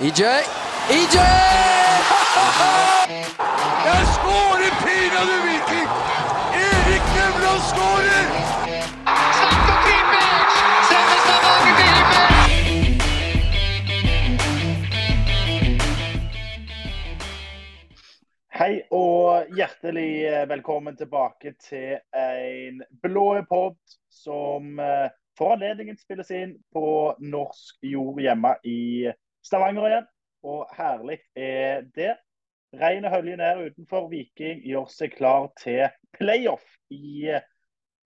EJ. EJ! Jeg skårer pinadø Viking! Erik Nevland skårer! Satt og Klippers! Sender tilbake til! Hei og hjertelig velkommen tilbake til en blå pod som eh, for anledningen spilles inn på norsk jord hjemme i Stavanger igjen. Og herlig er det. Regnet høljer ned utenfor. Viking gjør seg klar til playoff i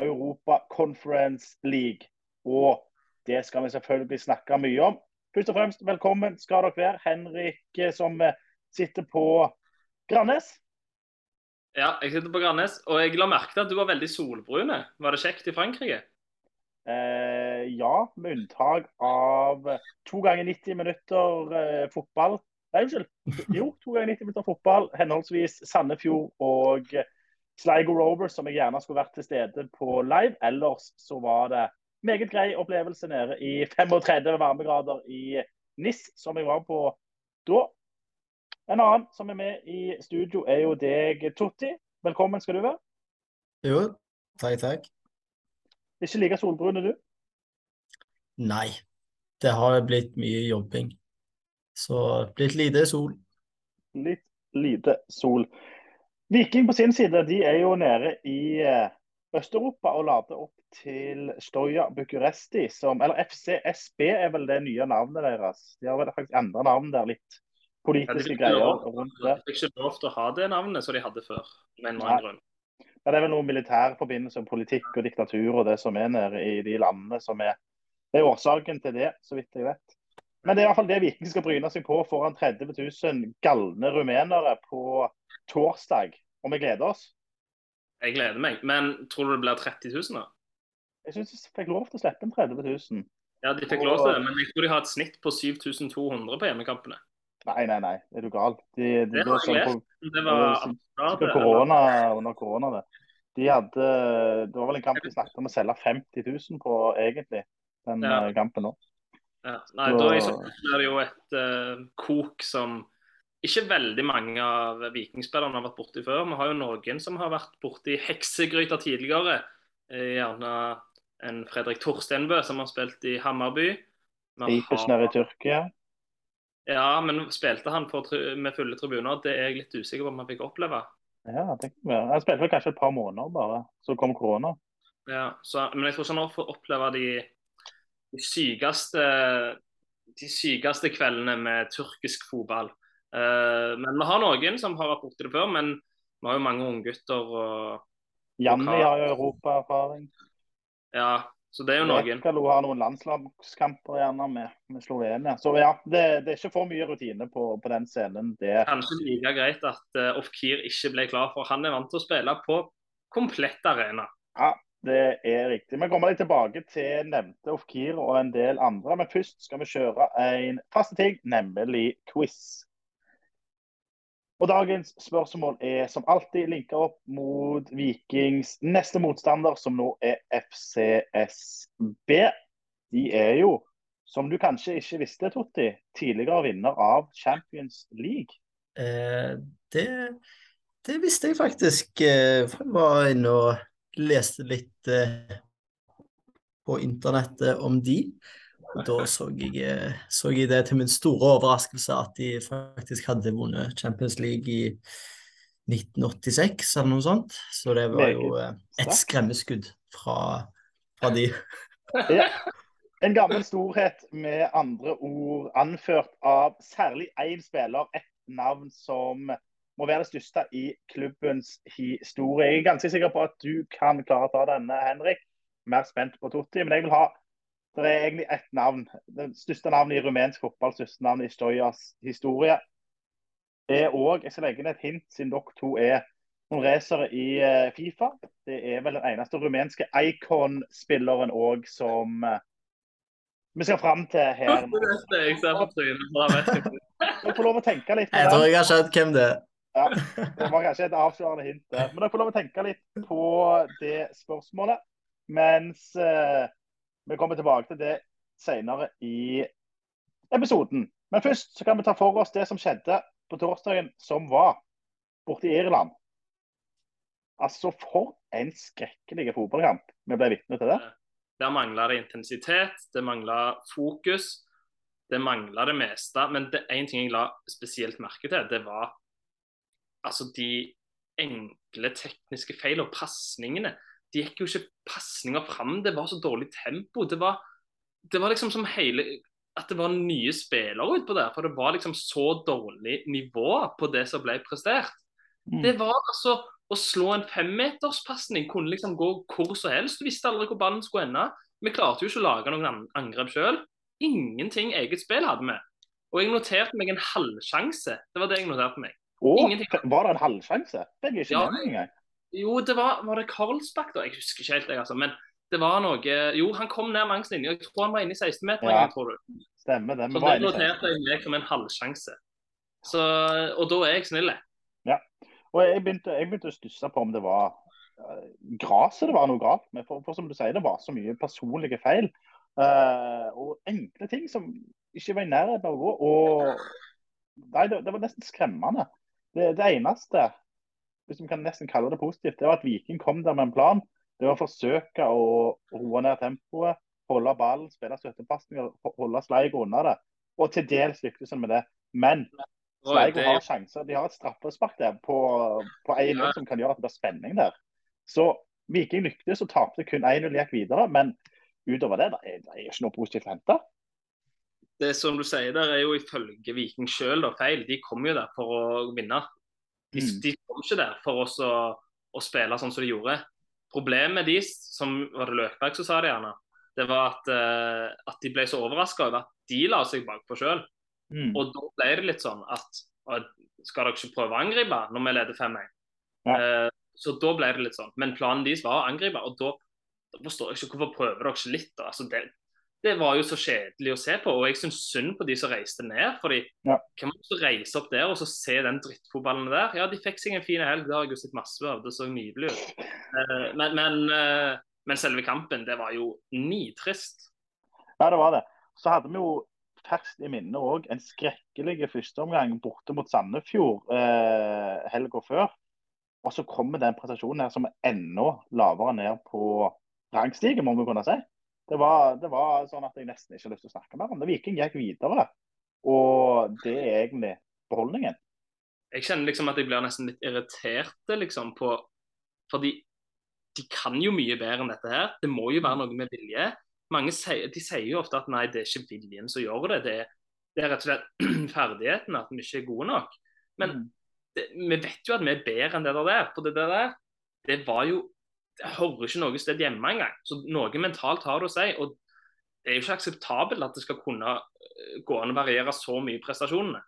Europa Conference League. Og det skal vi selvfølgelig snakke mye om. Først og fremst, velkommen skal dere være. Henrik eh, som eh, sitter på Grannes. Ja, jeg sitter på Grannes, og jeg la merke til at du var veldig solbrune. Var det kjekt i Frankrike? Eh, ja, med unntak av to ganger 90 minutter eh, fotball. Nei, unnskyld. Jo, to ganger 90 minutter fotball. Henholdsvis Sandefjord og Sligo Rovers, som jeg gjerne skulle vært til stede på live. Ellers så var det meget grei opplevelse nede i 35 varmegrader i NIS, som jeg var på da. En annen som er med i studio, er jo deg, Totti. Velkommen skal du være. Jo, takk, takk. Ikke like solbrun er du. Nei, det har blitt mye jobbing. Så blitt lite sol. Litt lite sol. Viking på sin side de er jo nede i eh, Øst-Europa og lader opp til Stoja Bucuresti, som Eller FCSB er vel det nye navnet deres. De har vel faktisk endra navn der litt. Ja, de Politiske greier lov- rundt det. de fikk ikke lov til å ha det navnet som de hadde før. Men grunn. Ja, det er vel noe militær forbindelse med politikk og diktatur og det som er nede i de landene som er Det er årsaken til det, så vidt jeg vet. Men det er i hvert fall det Viking skal bryne seg på foran 30 000 galne rumenere på torsdag. Og vi gleder oss. Jeg gleder meg. Men tror du det blir 30 000, da? Jeg syns de fikk lov til å slippe inn 30 000. Ja, de fikk lov til det, men jeg tror de har et snitt på 7200 på hjemmekampene. Nei, nei, nei. Er du gal? De, de, Det var sånn på, Det det var absurd. korona, under korona. det. De hadde, det var vel en kamp de snakket om å selge 50 000 på, egentlig. Den Ja. eh, kampen nå. Ja, nei, Så- da er det jo et uh, kok som ikke veldig mange av vikingspillerne har vært borti før. Vi har jo noen som har vært borti heksegryter tidligere. Eh, gjerne en Fredrik Torstenbø som har spilt i Hammarby. Ipers har- i Tyrkia. Ja, men spilte han med fulle tribuner? Det er jeg litt usikker på om han fikk oppleve. Ja, jeg. Han spilte vel kanskje et par måneder bare, så kom korona. Ja, så, men jeg tror ikke han fått oppleve de, de sykeste de sykeste kveldene med tyrkisk fotball. Uh, men vi har noen som har vært borti det før, men vi har jo mange unggutter Janni har jo europaerfaring. Ja, så det er jo noen. Rekalo har noen landslagskamper gjerne med, med Slovenia. Så ja, det, det er ikke for mye rutine på, på den scenen. Det Kanskje like greit at uh, Ofkir ikke ble klar, for han er vant til å spille på komplett arena. Ja, det er riktig. Vi kommer litt tilbake til nevnte Ofkir og en del andre. Men først skal vi kjøre en faste ting, nemlig quiz. Og Dagens spørsmål er som alltid linka opp mot Vikings neste motstander, som nå er FCSB. De er jo, som du kanskje ikke visste, Totti, tidligere vinner av Champions League. Eh, det, det visste jeg faktisk. Eh, jeg var inne og leste litt eh, på internettet om de. Da så jeg, eh, så jeg det til min store overraskelse at de faktisk hadde vunnet Champions League i 1986 eller noe sånt. Så det var jo eh, et skremmeskudd fra, fra de. Ja. En gammel storhet med andre ord anført av særlig én spiller, ett navn som må være det største i klubbens historie. Jeg er ganske sikker på at du kan klare å ta denne, Henrik. Mer spent på Totti, men jeg vil ha det er egentlig ett navn. Det største navnet i rumensk fotball, største navnet i Stojas historie. Er òg Jeg skal legge inn et hint, siden dere to er noen racere i eh, Fifa. Det er vel den eneste rumenske Icon-spilleren òg som eh, vi skal fram til her. nå. Jeg ser på trynet, for ikke. Får lov å tenke litt på Jeg tror jeg har skjønt hvem det er. Ja, det var kanskje et avslørende hint. Men dere får lov å tenke litt på det spørsmålet. Mens eh, vi kommer tilbake til det senere i episoden. Men først så kan vi ta for oss det som skjedde på torsdagen som var borte i Irland. Altså, for en skrekkelig fotballkamp vi ble vitne til det. Der mangla det intensitet, det mangla fokus. Det mangla det meste. Men det én ting jeg la spesielt merke til, det var altså de enkle tekniske feil og pasningene. De gikk jo ikke pasninger fram, det var så dårlig tempo. Det var, det var liksom som hele At det var nye spillere utpå der. For det var liksom så dårlig nivå på det som ble prestert. Mm. Det var altså å slå en femmeterspasning kunne liksom gå hvor som helst. Du visste aldri hvor ballen skulle ende. Vi klarte jo ikke å lage noen an- angrep sjøl. Ingenting eget spill hadde vi. Og jeg noterte meg en halvsjanse. Det var det jeg noterte meg. Og Ingenting. var det en halvsjanse? Det er ikke Ja. med engang. Jo, det var, var det Karlsbakk, da? Jeg husker ikke helt, jeg, altså. Men det var noe Jo, han kom ned langs linja. Jeg tror han var inne i 16-meteren, Ja. tror du. Stemmer det. Så det noterte jeg meg som en halvsjanse. Så, og da er jeg snill. Og jeg begynte, jeg begynte å stusse på om det var uh, gresset det var noe galt med. For, for som du sier, det var så mye personlige feil. Uh, og enkle ting som ikke var i nærheten av å gå. Og nei, det, det var nesten skremmende. Det, det eneste, hvis vi kan nesten kalle det positivt, det var at Viking kom der med en plan. Det var å forsøke å roe ned tempoet, holde ballen, spille støttepasninger, holde Sleigo unna det. Og til dels lyktes han med det. Men Sleigo har sjanser. De har et straffespark der på, på 1-0 Ja. som kan gjøre at det blir spenning der. Så Viking lyktes og tapte kun 1-0, gikk videre. Men utover det, det er, det er ikke noe positivt å hente. Det som du sier der, er jo ifølge Viking sjøl feil. De kom jo der for å vinne. De, Mm. de kom ikke der for oss å, å spille sånn som de gjorde. Problemet deres, som var det Løkberg som sa det gjerne, det var at, uh, at de ble så overraska over at de la seg bakpå sjøl. Mm. Og da ble det litt sånn at skal dere ikke prøve å angripe når vi leder 5-1? Ja. Uh, så da ble det litt sånn. Men planen deres var å angripe, og da, da forstår jeg ikke hvorfor prøver dere ikke litt. Altså, det, det var jo så kjedelig å se på, og jeg syns synd på de som reiste ned. fordi Ja. hvem det som reise opp der og så se den drittfotballen der? Ja, de fikk seg en fin helg, det har jeg jo sett masse av. Det så nydelig ut. Eh, men, men, eh, men selve kampen, det var jo nitrist. Ja, det var det. Så hadde vi jo ferskt i minne òg en skrekkelig førsteomgang borte mot Sandefjord eh, helga før. Og så kommer den prestasjonen her som er enda lavere ned på rangstigen, må vi kunne si. Det var, det var sånn at jeg nesten ikke har lyst til å snakke mer om det. Viking gikk videre, og det er egentlig beholdningen. jeg kjenner liksom at jeg blir nesten litt irritert liksom på Fordi de kan jo mye bedre enn dette her. Det må jo være noe med vilje. Mange sier, de sier jo ofte at nei, det er ikke viljen som gjør det. Det, er- det er rett og slett ferdigheten, at vi ikke er gode nok. Men det, vi vet jo at vi er bedre enn det der. For det der, det var jo Det hører ikke noe sted hjemme engang. Så noe mentalt har det å si. Og det er jo ikke akseptabelt at det skal kunne øh, gå an å variere så mye i prestasjonene.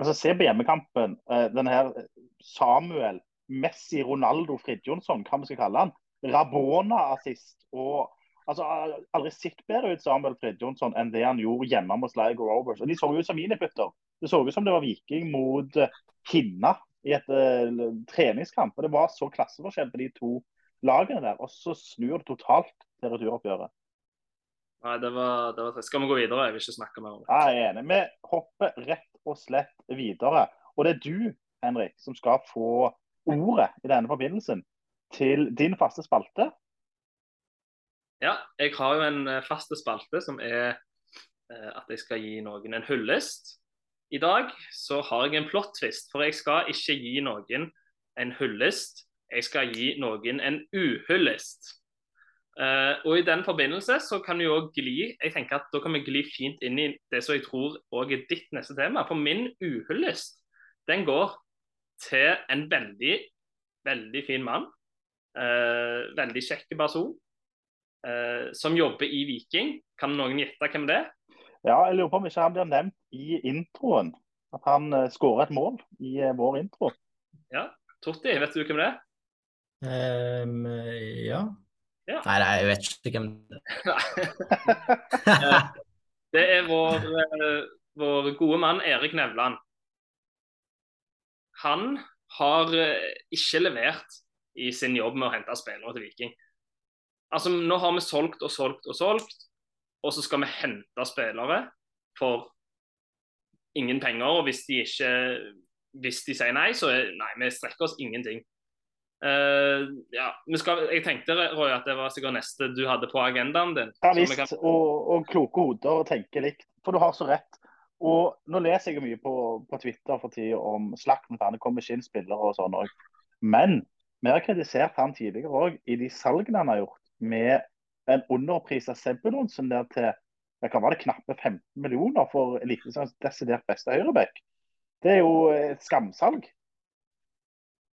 Altså, se på hjemmekampen. Denne her Samuel, Messi, Ronaldo, Fridtjonsson, hva vi skal kalle han. Rabona-assist. og altså, Aldri sett bedre ut Samuel Fridtjonsson enn det han gjorde hjemme mot Sligo Rovers. De så ut som miniputter. Det så ut som det var Viking mot Kinna i et uh, treningskamp. og Det var så klasseforskjell på de to lagene der. Og så snur det totalt til returoppgjøret. Nei, det var, det var. Skal vi gå videre? Jeg vil ikke snakke mer om det. Jeg er enig. Vi hopper rett og slett videre. Og det er du, Henrik, som skal få ordet i denne forbindelsen til din faste spalte. Ja, jeg har jo en eh, faste spalte som er eh, at jeg skal gi noen en hyllest. I dag så har jeg en plot-twist, for jeg skal ikke gi noen en hyllest. Jeg skal gi noen en uhyllest. Uh, og I den forbindelse så kan vi også gli jeg tenker at da kan vi gli fint inn i det som jeg tror også er ditt neste tema. For min uhyllest den går til en veldig, veldig fin mann. Uh, veldig kjekk person. Uh, som jobber i Viking. Kan noen gjette hvem det er? Ja, jeg lurer på om ikke han blir nevnt i introen. At han skårer et mål i vår intro. Ja, Torti, vet du hvem det er? Ehm, ja. Ja. Nei, jeg vet ikke hvem det er. Det er vår, eh, vår gode mann Erik Nevland. Han har eh, ikke levert i sin jobb med å hente spillere til Viking. Altså, Nå har vi solgt og solgt og solgt, og så skal vi hente spillere for ingen penger. Og hvis de ikke hvis de sier nei, så er nei, vi strekker oss ingenting. Uh, ja, skal, jeg tenkte Røy, at det var sikkert neste du hadde på agendaen din. Ja visst, kan... og, og, kloke hoder tenker likt. For du har så rett. Og Nå leser jeg mye på, på Twitter for tida om slakten. Det kommer ikke inn spillere og sånn òg. Men vi har kritisert han tidligere òg i de salgene han har gjort, med en underpris av Sebulonsen der til det kan være det knappe 15 millioner for Eliteseriens desidert beste høyreback. Det er jo et skamsalg.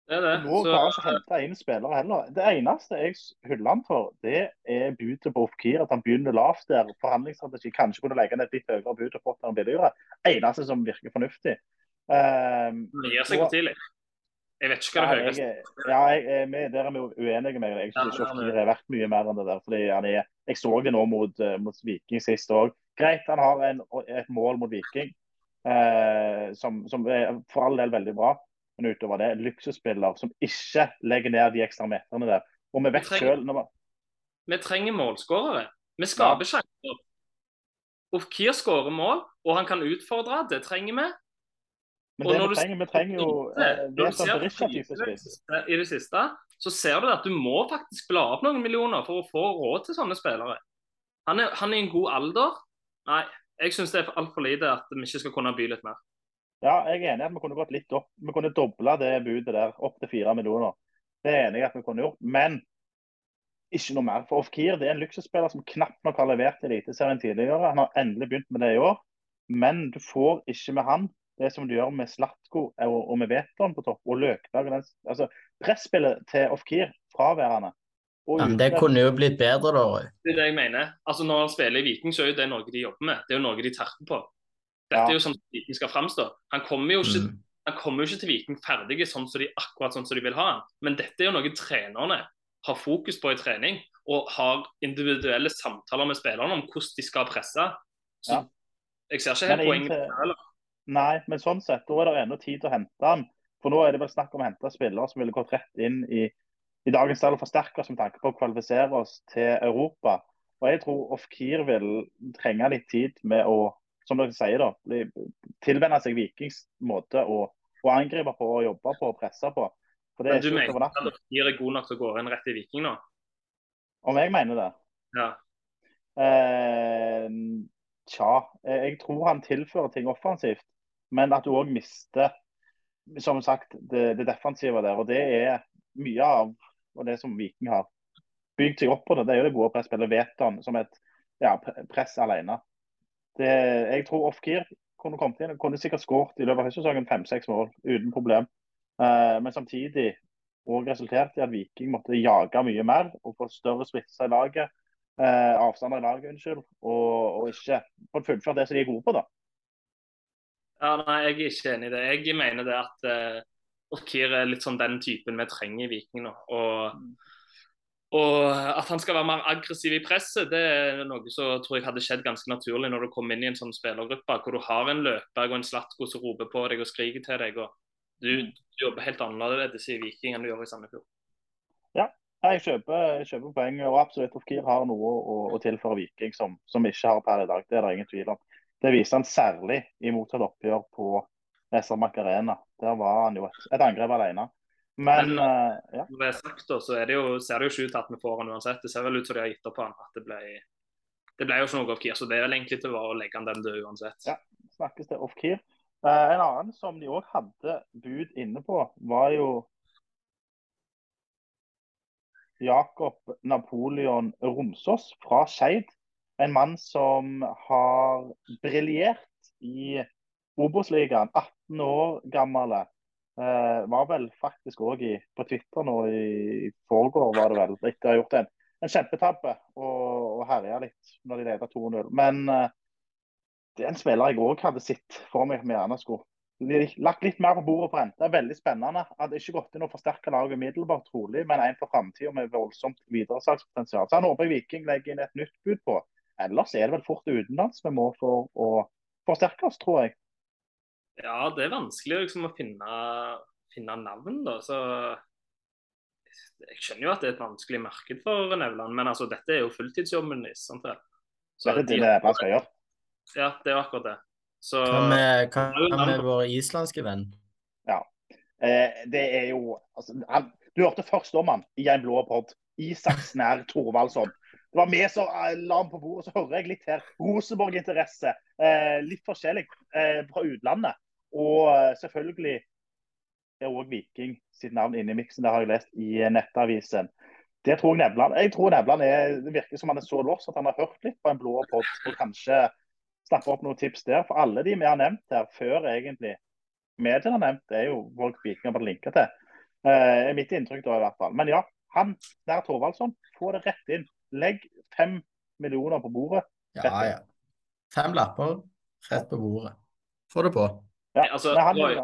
Det det. Nå klarer han ikke å hente inn spillere heller. Det eneste jeg hyller han for, det er budet på Ofkir. At han begynner lavt der. Forhandlingsstrategi. Kanskje kunne legge ned et litt høyere bud og fått han billigere. Eneste som virker fornuftig. Um, det gir seg for tidlig. Jeg vet ikke hva det høyeste er. Ja, jeg, jeg, der er vi uenige med Jeg syns ikke Ofkir er verdt mye mer enn det der. fordi han er, Jeg så det nå mot, eh, mot Viking sist òg. Greit, han har en, et mål mot Viking. uh, som, som, er for all del veldig bra. Men utover det, luksusspiller som ikke legger ned de ekstra meterne der. Og vi vet selv, man... vi trenger målskårere. Vi skaper ja. sjanser. Kyr skårer mål, og han kan utfordre. Det trenger vi. Men det vi trenger, vi trenger jo eh, det I det siste så ser du at du må faktisk bla opp noen millioner for å få råd til sånne spillere. Han er, han er i en god alder. Nei, jeg syns det er altfor lite at vi ikke skal kunne by litt mer. Ja, jeg er enig i at vi kunne gått litt opp. Vi kunne dobla det budet der, opp til fire millioner. Det er enig i at vi kunne gjort. Men ikke noe mer. For Ofkir det er en luksusspiller som knapt nok har levert i Eliteserien tidligere. Han har endelig begynt med det i år. Men du får ikke med han det som du gjør med Slatko og, og med Veton på topp, og Løkberg. Altså, Presspillet til Ofkir fraværende. Ja, men Det kunne jo blitt bedre, da. Det er det jeg mener. Altså Når han spiller i Viking, så er det noe de jobber med. Det er jo noe de terper på. Dette ja. er jo sånn Viking skal framstå. Han kommer jo ikke, mm. han kommer jo ikke til Viking ferdig sånn som de, akkurat sånn som de vil ha han. Men dette er jo noe trenerne har fokus på i trening, og har individuelle samtaler med spillerne om hvordan de skal presse. Så ja. jeg ser ikke helt poenget det heller. Nei, men sånn sett, da er det ennå tid til å hente han. For nå er det vel snakk om å hente spillere som ville gått rett inn i i dagens del forsterke oss med tanke på å kvalifisere oss til Europa. Og Jeg tror Ofkir vil trenge litt tid med å som dere sier da, tilvenne seg Vikings måte å, å, angripe på, og jobbe på og presse på. Men du mener at Ofkir er god nok til å gå inn rett i Viking nå? Om jeg mener det? Ja. Eh, tja, jeg tror han tilfører ting offensivt. Men at du òg mister som sagt, det, det defensive der. Og det er mye av og det som Viking har bygd seg opp på. Det, det er jo det gode presspillet Veton som et ja, press alene. Det, jeg tror Ofkir kunne kommet inn kunne sikkert skåret i løpet av høstsesongen fem-seks mål uten problem. Uh, men samtidig òg resulterte i at Viking måtte jage mye mer og få større splitter i laget. Uh, avstander i laget, unnskyld. Og, og ikke fått fullført det som de er gode på, da. Ja, nei, Jeg er ikke enig i det. Jeg mener det at uh, Orkir er litt sånn den typen vi trenger i Viking nå. Og, og, at han skal være mer aggressiv i presset, det er noe som tror jeg hadde skjedd ganske naturlig når du kommer inn i en sånn spillergruppe hvor du har en løper og en Slatko som roper på deg og skriker til deg. og Du, du jobber helt annerledes i Viking enn du gjør i Sandefjord. Ja, jeg kjøper, jeg kjøper poeng. og absolutt Ofkir har noe å, å tilføre Viking som, som ikke har per i dag. Det er det ingen tvil om. Det viser han særlig i mottatt oppgjør på SR Macarena. Der var han jo et, et angrep alene. Men, Men uh, ja. når det er sagt, da, så det jo, ser det jo ikke ut til at vi får han uansett. Det ser vel ut som de har gitt opp på han. at det ble, det ble jo ikke noe off-keer, så det er vel egentlig til å legge han den død uansett. Ja, snakkes det off-keer. Uh, en annen som de òg hadde bud inne på, var jo Jakob Napoleon Romsås fra Skeid. En mann som har briljert i Obos-ligaen. 18 år gammel. Eh, var vel faktisk òg på Twitter nå i forgår, var det vel. Etter å ha gjort en, en kjempetabbe og, og herja litt når de leder 2-0. Men eh, det er en spiller jeg òg hadde sett for meg vi gjerne skulle lagt litt mer på bordet på rente. Veldig spennende. Hadde ikke gått inn og forsterka laget umiddelbart, trolig, men en for framtida med voldsomt videresalgspotensial. Så han håper Viking legger inn et nytt bud på. Ellers er det vel fort utenlands vi må for å forsterke oss, tror jeg. Ja, det er vanskelig liksom, å finne, finne navn, da. Så jeg skjønner jo at det er et vanskelig marked for Nevland, men altså, dette er jo fulltidsjobben deres. Sant det? Så det er det de, det skal gjøre? Ja, det er akkurat det. Så Hva med, hva med vår islandske venn? Eh, det er jo altså, han, Du hørte først om han i en blå pod. Isak Snær Thorvaldsson. Det var vi som eh, la han på bordet. Så hører jeg litt her. Rosenborg-interesse. Eh, litt forskjellig eh, fra utlandet. Og eh, selvfølgelig er òg Viking sitt navn inne i miksen. Det har jeg lest i Nettavisen. Det tror jeg Nevland Jeg tror Nevland er, Det virker som han er så loss at han har hørt litt på en blå pod og kanskje snappe opp noen tips der. For alle de vi har nevnt her før egentlig mediene har nevnt, det er jo folk Viking har blitt linka til. Eh, er mitt inntrykk da i hvert fall. Men ja, han der Thorvaldsson, få det rett inn. Legg fem millioner på bordet. Ja, ja. Fem lapper rett på bordet. Få det på. Ja, altså, men han, Roy,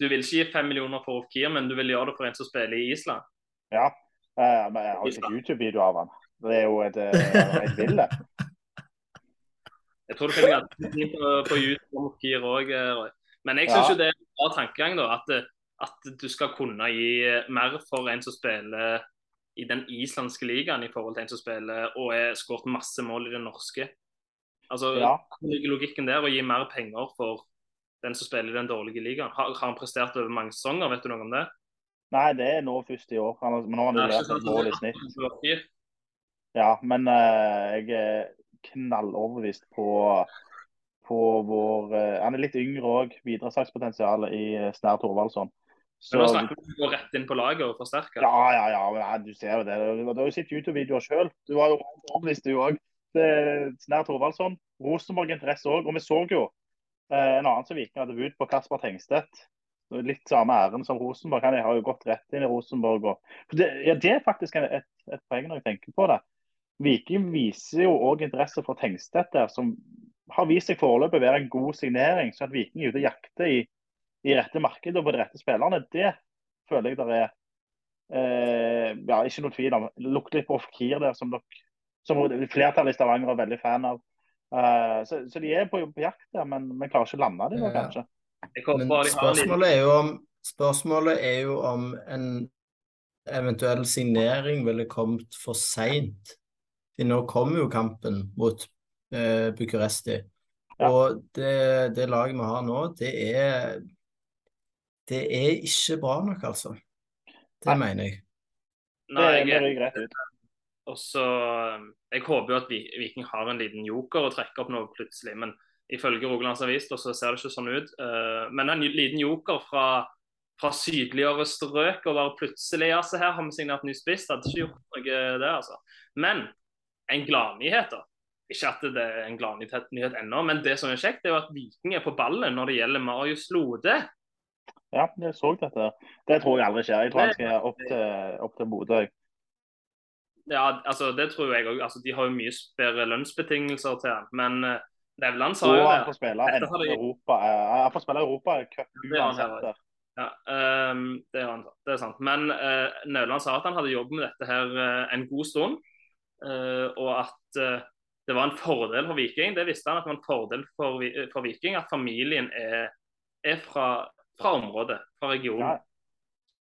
du vil ikke gi fem millioner for Ofkir, men du vil gjøre det for en som spiller i Island? ja. uh, men jeg har jo sett YouTube-video av han. Det er jo et, eh, et ville. Jeg tror du finner ganske fint på, på YouTube om Ofkir òg, Roy. Men jeg syns Ja. jo det er en bra tankegang, da. At, at du skal kunne gi mer for en som spiller i den islandske ligaen i forhold til en som spiller og har skåret masse mål i den norske. Altså, Ja. Logikken der å gi mer penger for den som spiller i den dårlige ligaen? Har, har han prestert over mange sesonger, vet du noe om det? Nei, det er nå først i år. Han, men nå har han jo er ikke et mål i snitt. Ja, men uh, jeg er knalloverbevist på, på vår uh, Han er litt yngre òg. Videresalgspotensial i eh, Snær Thorvaldsson. Men nå snakker vi om å gå rett inn på laget og forsterke. Ja, ja, ja. men, ja, Du ser jo det. Du har jo sett YouTube-videoer sjøl. Du var jo overbevist, du òg. Snær Thorvaldsson. Rosenborg interesse òg. Og vi så jo en annen som Viking hadde bud på, Kasper Tengstedt. Litt samme æren som Rosenborg. Han har jo gått rett inn i Rosenborg. Og, det, ja, det er faktisk et, et poeng når jeg tenker på det. Viking viser jo òg interesse for Tengstedt der, som har vist seg foreløpig å være en god signering. Så at Viking er ute og jakter i, i rette markedet og på de rette spillerne, det føler jeg der er eh, ja, ikke noe tvil om. Lukter litt på Ofkir der, som, dere, som flertallet i Stavanger er veldig fan av. Eh, så, så de er på, på jakt der, men, vi klarer ikke å lande dem, nå, kanskje. Men spørsmålet er jo om, spørsmålet er jo om en eventuell signering ville kommet for seint. Nå kommer jo kampen mot eh, Bucuresti. Ja. Og det, det laget vi har nå, det er Det er ikke bra nok, altså. Det Nei. mener jeg. Nei, jeg, Og så, um, Jeg håper jo at Viking har en liten joker å trekke opp nå plutselig. Men ifølge Rogalands Avis så ser det ikke sånn ut. Eh, men en liten joker fra, fra sydligere strøk og bare plutselig ja, se her har vi signert ny spiss. Hadde ikke gjort noe det, altså. Men en gladnyhet, da. Ikke at det er en gladnyhet nyhet ennå, men det som er kjekt, er jo at Viking er på ballen når det gjelder Marius Lode. Ja, jeg så dette. Det tror jeg aldri skjer. Jeg tror han skal opp til, opp til Bodø. Ja, altså det tror jeg òg. Altså, de har jo mye bedre lønnsbetingelser til han. Men uh, Nevland sa jo han det. får spille de- Europa, eh, han får spille Europacup Det har han her uansett. Ja, um, det, er han, det er sant. Men uh, Nevland sa at han hadde jobbet med dette her uh, en god stund. Uh, og at eh, det var en fordel for Viking. Det visste han at det var en fordel for, for Viking at familien er, er fra, fra området, fra regionen. Ja.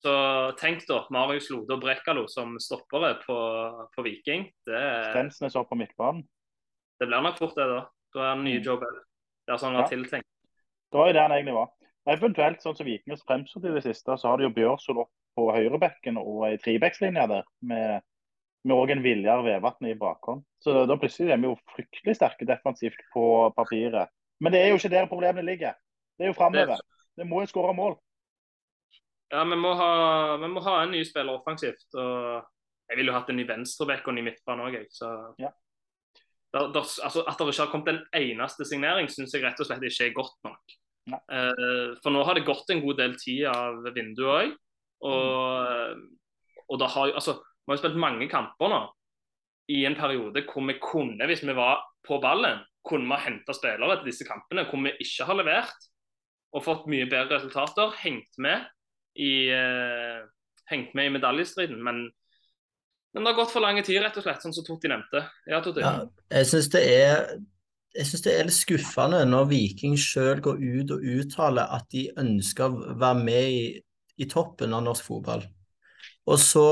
Så tenk da, Marius Lode og Brekkalo som stoppere på, på Viking. Det, Stensnes opp på midtbanen. det blir nok fort det, da. Da er han nye Mm. Joe Det er sånn han Ja. tiltenkt. Det var jo det han egentlig var. Eventuelt, sånn som Viking har fremstått i det siste, så har de jo Bjørsol opp på høyrebekken og ei trebekslinje der, med med òg en Viljar Vevatn i bakhånd. Så da plutselig er vi jo fryktelig sterke defensivt på papiret. Men det er jo ikke der problemene ligger. Det er jo framover. Det må jo skåre mål. Ja, vi må, ha, vi må ha en ny spiller offensivt. og Jeg ville jo hatt en ny venstreback og en ny midtbane òg, jeg. Så Ja. Der, der, altså, at det ikke har kommet en eneste signering, syns jeg rett og slett ikke er godt nok. Eh, for nå har det gått en god del tid av vinduet òg. Og, og da har jo altså, Vi har jo spilt mange kamper nå i en periode hvor vi kunne, hvis vi var på ballen, kunne vi ha henta spillere til disse kampene hvor vi ikke har levert. Og fått mye bedre resultater. Hengt med i, uh, hengt med i medaljestriden. Men, men det har gått for lang tid, rett og slett, sånn som Totti nevnte. Ja, Totti. Ja, jeg syns det er jeg synes det er litt skuffende når Viking sjøl går ut og uttaler at de ønsker å være med i, i toppen av norsk fotball. Og så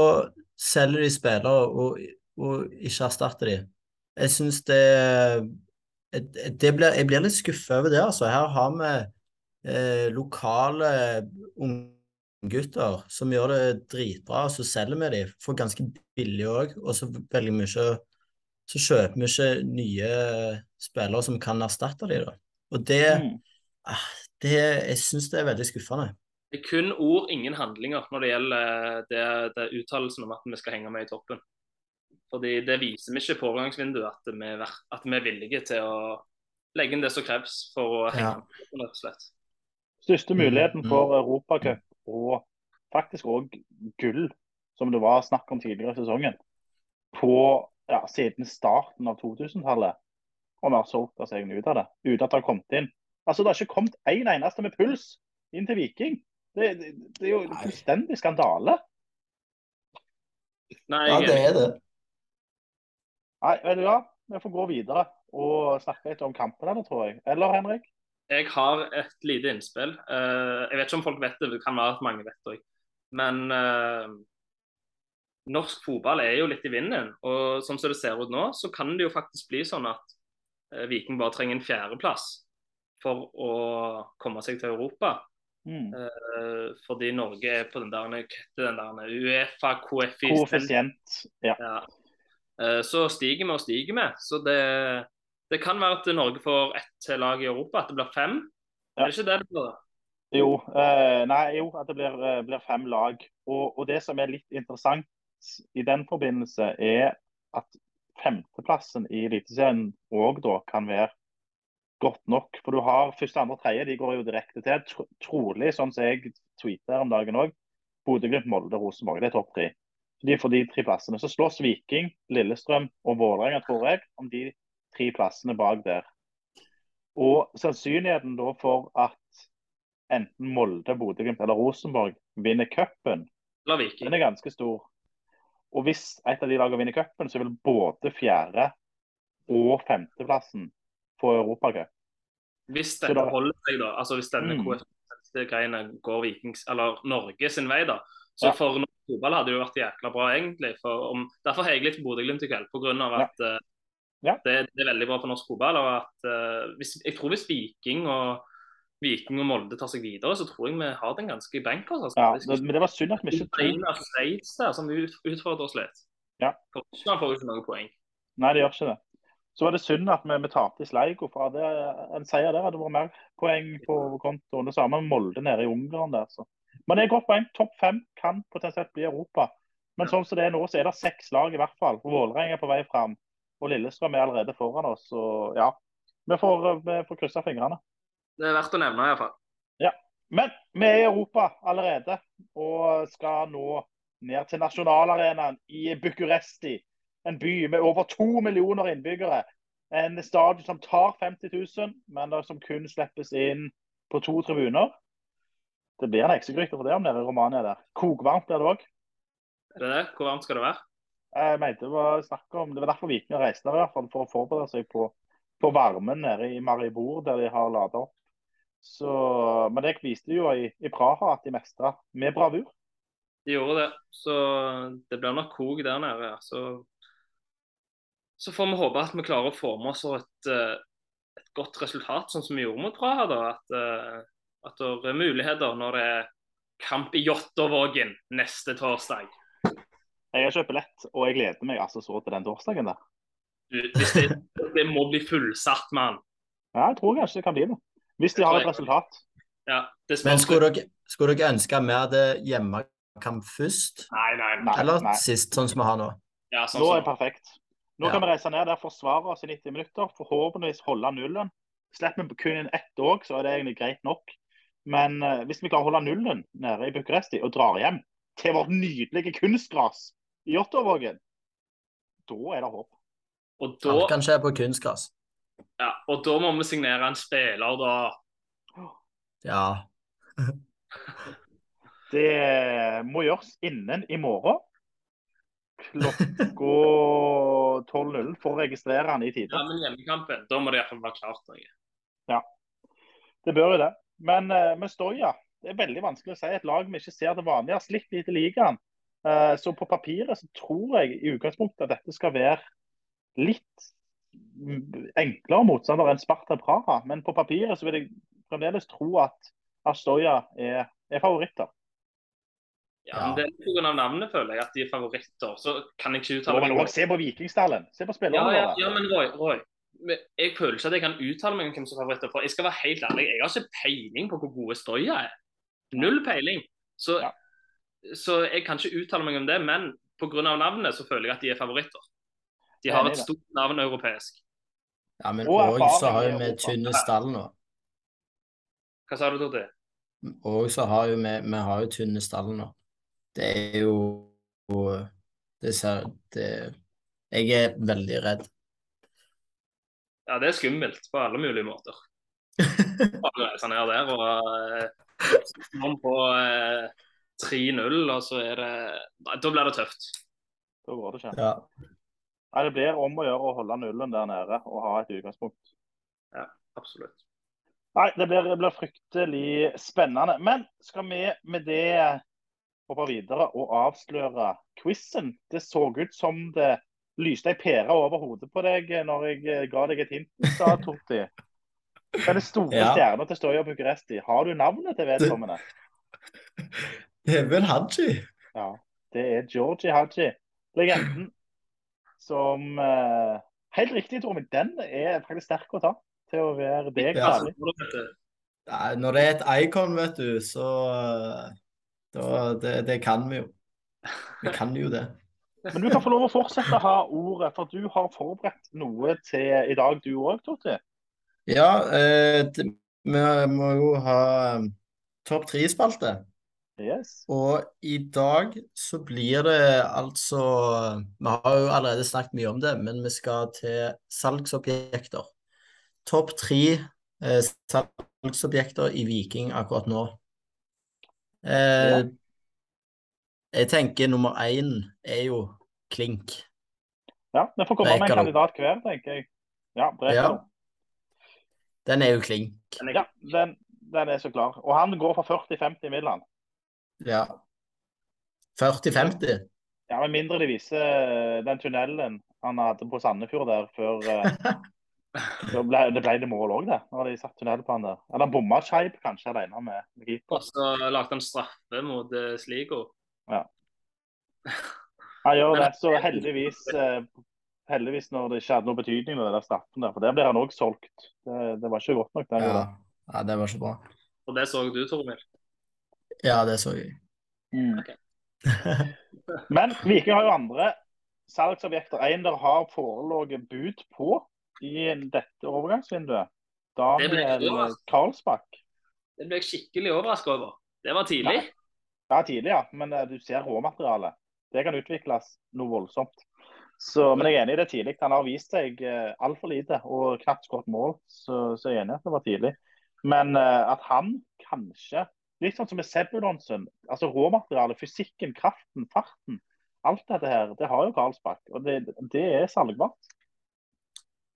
selger de spillere og, og ikke erstatter de. Jeg syns det det blir, jeg blir litt skuffa over det, altså. Her har vi eh, lokale unggutter som gjør det dritbra, så selger vi dem for ganske billig òg. Og så vi ikke Så kjøper vi ikke nye spillere som kan erstatte dem, da. Og det, Mm. ah, det Jeg syns det er veldig skuffende. Det er kun ord, ingen handlinger når det gjelder det, det uttalelsen om at vi skal henge med i toppen. Fordi Det viser vi ikke på overgangsvinduet, at vi, er at vi er villige til å legge inn det som kreves for å henge Ja. med. i rett og slett. Største Mm, muligheten mm. for Europacup og faktisk òg gull, som det var snakk om tidligere i sesongen, på ja, siden starten av 2000-tallet. Og vi har solgt oss egne ut av det, uten at det har kommet inn. Altså, Det har ikke kommet én en eneste med puls inn til Viking. Det, det, det er jo Nei. fullstendig skandale. Nei, Ja, det er det. Nei, vet du hva? Vi får gå videre og snakke litt om kampene, tror jeg. Eller, Henrik? Jeg har et lite innspill. Eh, jeg vet ikke om folk vet det, det kan være at mange vet det òg. Men eh, norsk fotball er jo litt i vinden. Og sånn som det ser ut nå, så kan det jo faktisk bli sånn at eh, Viking bare trenger en fjerdeplass for å komme seg til Europa. Mm. Fordi Norge er på den der, den der Uefa KFI Koeffisient. Ja. ja. Så stiger vi og stiger vi. Så det, det kan være at Norge får ett lag i Europa, at det blir fem. Ja. Er det ikke det det blir? Jo, eh, nei, jo, at det blir, eh, blir fem lag. Og, og det som er litt interessant i den forbindelse, er at femteplassen i Eliteserien òg da kan være godt nok. For du har første, andre, tredje, de går jo direkte til. Tro, trolig, sånn som jeg tweeter om dagen òg, Bodø-Glimt, Molde, Rosenborg. Det er topp tre. De får de tre plassene. Så slåss Viking, Lillestrøm og Vålerenga, tror jeg, om de tre plassene bak der. Og sannsynligheten da for at enten Molde, Bodø-Glimt eller Rosenborg vinner cupen, den er ganske stor. Og hvis et av de lagene vinner cupen, så vil både fjerde- og femteplassen få Europacup. Hvis dette da- holder seg, da, altså hvis denne Mm. KFC-greiene går Vikings, eller Norge sin vei, da, så Ja. for norsk fotball hadde det jo vært jækla bra, egentlig. For om, derfor har jeg litt på Bodø-Glimt i kveld, pga. at eh, Ja. det, det er veldig bra for norsk fotball. og at uh, hvis, Jeg tror hvis Viking og Viking og Molde tar seg videre, så tror jeg vi har den ganske i benk. Altså. Ja, det, men det var synd at vi ikke tok Sveits der, som ut, utfordrer oss litt. Ja. Russland får jo ikke noen poeng. Nei, det gjør ikke det. Så var det synd at vi, vi tapte i Sleigo. For det, en seier der hadde vært mer poeng på kontoen. Det samme med Molde nede i Ungarn der. Så. Men det er godt poeng. Topp fem kan potensielt bli Europa. Men sånn som det er nå, så er det seks lag i hvert fall. Vålerenga er på vei fram. Og Lillestrøm er allerede foran oss. Så ja, vi får, vi får krysse fingrene. Det er verdt å nevne, iallfall. Men vi er i Europa allerede, og skal nå ned til nasjonalarenaen i Bucuresti. En by med over to millioner innbyggere. En stadion som tar 50 000, men som kun slippes inn på to tribuner. Det blir en heksegryte for det om dere i Romania der. Kokvarmt blir det òg. Er det det? Hvor varmt skal det være? Jeg mente det var snakk om, det var derfor Viking reiste der, i hvert fall, for å forberede seg på, på varmen nede i Maribor, der de har lada opp. Så, men det viste jo i, i Praha at de mestra med bravur. De gjorde det. Så det blir nok kok der nede. Så, så får vi håpe at vi klarer å få med oss et, eh, et godt resultat, sånn som vi gjorde mot Praha. da, At, eh, at det er muligheter når det er kamp i Jåttåvågen neste torsdag. Jeg har kjøpt billett, og jeg gleder meg altså så til den torsdagen der. Hvis det, det må bli fullsatt, mann. Ja, jeg tror kanskje det kan bli det. Hvis de har et resultat. Ja, det Men skulle dere, skulle dere ønske vi hadde hjemmekamp først? Nei, nei, nei. Nei, Eller nei. sist, sånn som vi har nå? Ja, sånn Nå er det perfekt. Nå Ja. kan vi reise ned der, forsvare oss i 90 minutter, forhåpentligvis holde nullen. Slipper vi kun inn ett òg, så er det egentlig greit nok. Men uh, hvis vi klarer å holde nullen nede i Bucuresti og drar hjem til vårt nydelige kunstgras i Jåttåvågen, da er det håp. og, Alt da, kan skje på kunstgras. ja, og da må vi signere en spiller, da. Ja. Det må gjøres innen i morgen. Klokka 12.00 for å registrere han i tide. Ja, men hjemmekampen, da må det iallfall være klart noe. Det bør jo det. Men uh, med Stoja, det er veldig vanskelig å si. Et lag vi ikke ser til vanlig. Har slitt litt i ligaen. Eh, så på papiret så tror jeg i utgangspunktet at dette skal være litt enklere motstander enn Sparta Praha. Men på papiret så vil jeg fremdeles tro at Astoya er, er favoritter. Ja, men Det er pga. navnet, føler jeg, at de er favoritter. Så kan jeg ikke uttale meg se på Vikingstallen. Se på spillerne ja, ja, ja, men Roy, Roy. Jeg føler ikke at jeg kan uttale meg om hvem som er favoritter. For jeg skal være helt ærlig, jeg har ikke peiling på hvor gode Stoya er. Null peiling. Så, Ja. Så jeg kan ikke uttale meg om det. Men pga. navnet så føler jeg at de er favoritter. De har et stort navn europeisk. Ja, men Og òg så har jo vi tynne stall nå. Hva sa du, Torti? Og så har jo vi, vi har jo tynne stall nå. Det er jo det ser, det, Jeg er veldig redd. Ja, det er skummelt på alle mulige måter. Bare reise ned der og eh, noen på eh, 3-0, og så er det Da blir det tøft. Da går det ikke. Ja. Nei, det blir om å gjøre å holde nullen der nede og ha et utgangspunkt. Ja, Absolutt. Nei, det blir, det blir fryktelig spennende. Men skal vi med det hoppe videre og avsløre quizen? Det så ut som det lyste ei pære over hodet på deg når jeg eh, ga deg et hint, sa Torti. Den store Ja. stjerna til Støya Bucuresti. Har du navnet til vedkommende? Det er vel Haji? Ja, det er Georgie Haji, legenden, som eh, Helt riktig, Tormund. Den er faktisk sterk å ta til å være deg. Ja. særlig. Nei, Når det er et icon, vet du, så da, det, det kan vi jo. Vi kan jo det. Men du kan få lov å fortsette å ha ordet, for du har forberedt noe til i dag, du òg, Totti? Ja, eh, det, vi må jo ha um, topp tre-spalte. Yes. Og i dag så blir det altså Vi har jo allerede snakket mye om det, men vi skal til salgsobjekter. Topp tre eh, salgsobjekter i Viking akkurat nå. Eh, Ja. Jeg tenker nummer én er jo Klink. Ja, vi får komme med en kandidat hver, tenker jeg. Ja, Ja, den er jo klink. Ja, den, den er så klar. Og han går for 40-50 Milan. Ja. 40-50. Ja, Med mindre de viser eh, den tunnelen han hadde på Sandefjord der før Så ble, Det ble det mål òg, det. Når de satt tunnel på han der. Eller han bomma skeip kanskje alene med, med keeper. Og så lagde han straffe mot eh, Sligo. Han gjør det. Så heldigvis eh, heldigvis når det ikke hadde noe betydning med den der straffen der. For der blir han òg solgt. Det, det var ikke godt nok. den Ja. gangen. ja, det var ikke bra. Og det så du, Tormil. Ja, det så jeg. Mm. Okay. Men Viking har jo andre salgsobjekter. En der har foreligget bud på i dette overgangsvinduet. Daniel. Karlsbakk. Det ble jeg skikkelig overraska over. Det var tidlig. Ja. Det er tidlig, ja. Men uh, du ser råmaterialet. Det kan utvikles noe voldsomt. Så, men jeg er enig i det tidlig. Han har vist seg uh, altfor lite og knapt skåret mål. Så, så jeg er enig i at det var tidlig. Men uh, at han kanskje Litt sånn som med Sebulonsen. Altså råmaterialet, fysikken, kraften, farten. Alt dette her, det har jo Karlsbakk. Og det, det er salgbart.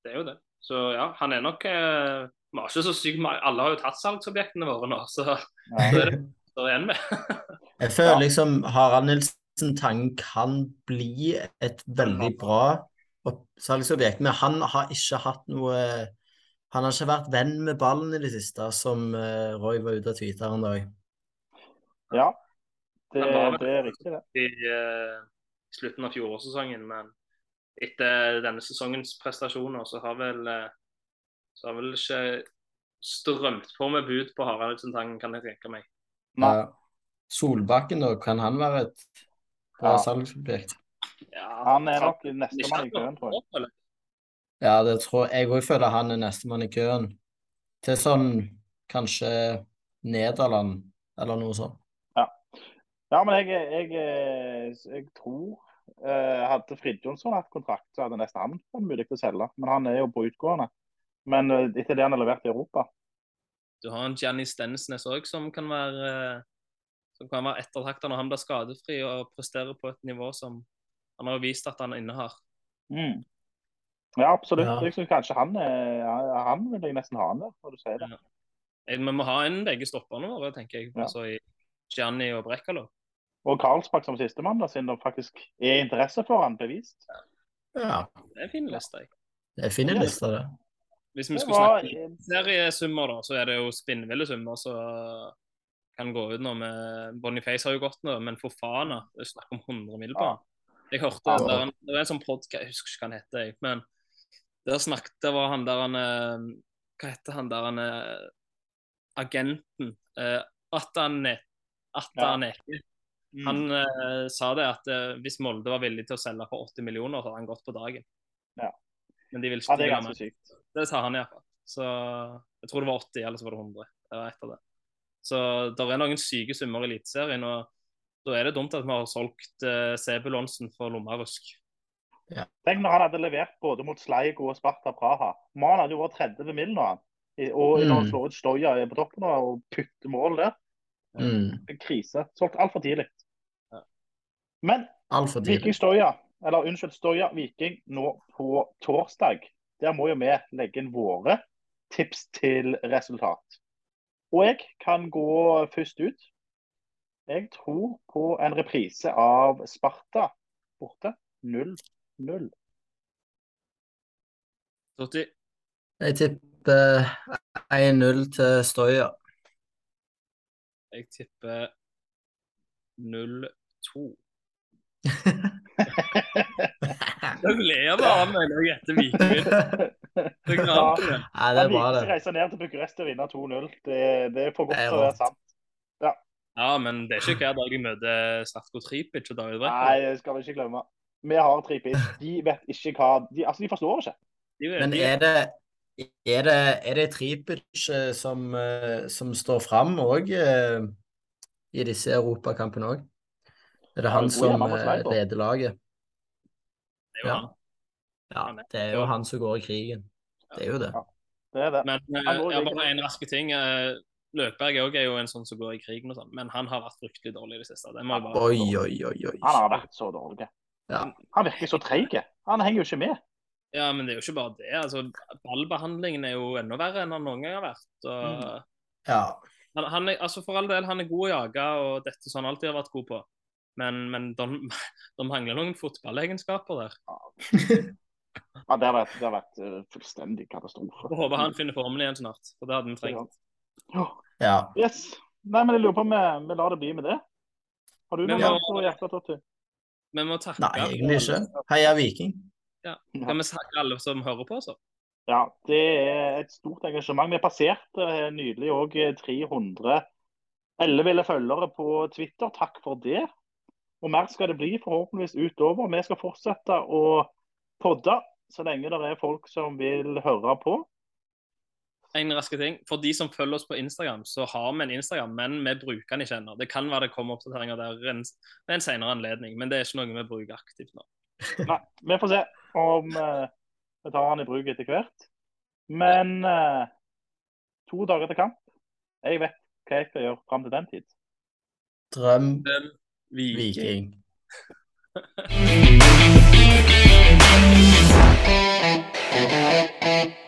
Det er jo det. Så ja, han er nok eh, Vi har ikke så sykt mange Alle har jo tatt salgsobjektene våre nå, så så er det står igjen med. Jeg føler liksom Harald Nilsen Tang kan bli et veldig bra salgsobjekt, men han har ikke hatt noe Han har ikke vært venn med ballen i det siste, som eh, Roy var ute og tweeta en dag. ja. Det, det er riktig, det. i uh, slutten av fjorårssesongen. Men etter denne sesongens prestasjoner så har vel eh, så har vel ikke strømt på med bud på Harald Tangen, kan jeg tenke meg. Nei. Ja. Solbakken, da, kan han være et bra Ja. salgsobjekt? Ja, Han er nok nestemann i køen, tror jeg. Ja, det tror jeg òg føler han er nestemann i køen. Til sånn kanskje Nederland, eller noe sånt. Ja, men jeg, jeg, jeg, tror eh, Hadde Fridtjonsson hatt kontrakt, så hadde nesten han vært mulig å selge. Men han er jo på utgående. Men eh, etter det han har levert i Europa Du har en Gianni Stensnes òg som kan være eh, som kan være ettertrakta når han blir skadefri og presterer på et nivå som han har vist at han innehar. mm. Ja, absolutt. Ja. Jeg synes kanskje han er, Han vil jeg nesten ha han der, når du sier det. Eh, Vi må ha en begge stopperne våre, tenker jeg. Ja. Altså i Gianni og Brekkalo. Og Karlsbakk som sistemann, siden det faktisk er interesse for han bevist. Ja. Det er en fin liste. jeg. Det er fin liste, det. Hvis vi skulle var snakke seriesummer, da, så er det jo spinnville summer som kan gå ut nå med Boniface har jo gått nå, men for faen, det er snakk om 100 mill. på han. Jeg hørte Ja. det, han- Det var en sånn podkast, jeg husker ikke hva han heter, men der snakket det var han der han eh, Hva heter han der han eh, agenten? Uh, Ataneke. Mm. Han uh, sa det at uh, hvis Molde var villig til å selge for 80 millioner, så hadde han gått på dagen. Ja. Men de vil Ja, det er ganske sykt. Det sa han iallfall. Så jeg tror det var 80, eller så var det 100. Det var et av det. Så det er noen syke summer i Eliteserien, og da er det dumt at vi har solgt uh, Sebulonsen for lommerusk. Tenk når han hadde levert både mot Sleigo og Sparta Praha. Man hadde jo vært 30 mil nå. Og når han Mm. slår ut Stoja på toppen og putter mål der. Mm. Krise. Solgt altfor tidlig. Men tidlig. Viking Stoja, eller unnskyld, Stoja Viking nå på torsdag. Der må jo vi legge inn våre tips til resultat. Og jeg kan gå først ut. Jeg tror på en reprise av Sparta borte. 0-0. Totti, Jeg tipper 1-0 til Stoya. jeg tipper 0-2. Du ler bare av meg når jeg gjetter er Ja. det. Nei, det er bra, det. reiser ned til Bucuresti og vinne 2-0. Det, det er for godt Det til å være sant. Ja, men det er ikke hver dag jeg møter Slatko Tripic og David Brekk. Nei, det skal vi ikke glemme. Vi har tre pils. De vet ikke hva de, Altså, de forstår ikke. De Men er det er det, er det Tripic eh, som, eh, som står fram òg i disse europakampene òg? Er det han som eh, leder laget? det er jo Ja. han. Ja, det er jo han som går i krigen. Det er jo det. Det er det. Men eh, like bare en raske ting. eh, Løkberg er er jo en sånn som går i krigen og sånn, men han har vært fryktelig dårlig i det siste. Det må jeg bare Oi, oi, oi, oi. Han har vært så dårlig. Ja. Han virker så treig. Han henger jo ikke med. Ja, men det er jo ikke bare det. altså Ballbehandlingen er jo enda verre enn han noen gang har vært. og Mm. Ja. han, han er, altså For all del, han er god å jage, og dette som han alltid har vært god på. Men, men de, de mangler noen fotballegenskaper der. Ja, det har vært, det har vært eh, fullstendig katastrofe. Jeg håper han finner formen igjen snart, for det hadde vi trengt. Ja. ja. Yes. Nei, men jeg lurer på om vi, vi lar det bli med det. Har du noe annet på hjertet, Totti? Vi må takke Nei, egentlig ikke. Heia Viking. Ja. Kan vi takke alle som hører på, så? Ja, det er et stort engasjement. Vi passerte eh, nydelig òg 300 elleville følgere på Twitter. Takk for det. Og mer skal det bli forhåpentligvis utover. Vi skal fortsette å podde så lenge det er folk som vil høre på en raske ting. For de som følger oss på Instagram, så har vi en Instagram, men vi bruker den ikke ennå. Det kan være det kommer oppdateringer der ved en, en senere anledning, men det er ikke noe vi bruker aktivt nå. Nei, vi får se om uh, vi tar den i bruk etter hvert. Men uh, to dager til kamp. Jeg vet hva jeg skal gjøre fram til den tid. Drøm Viking. Viking.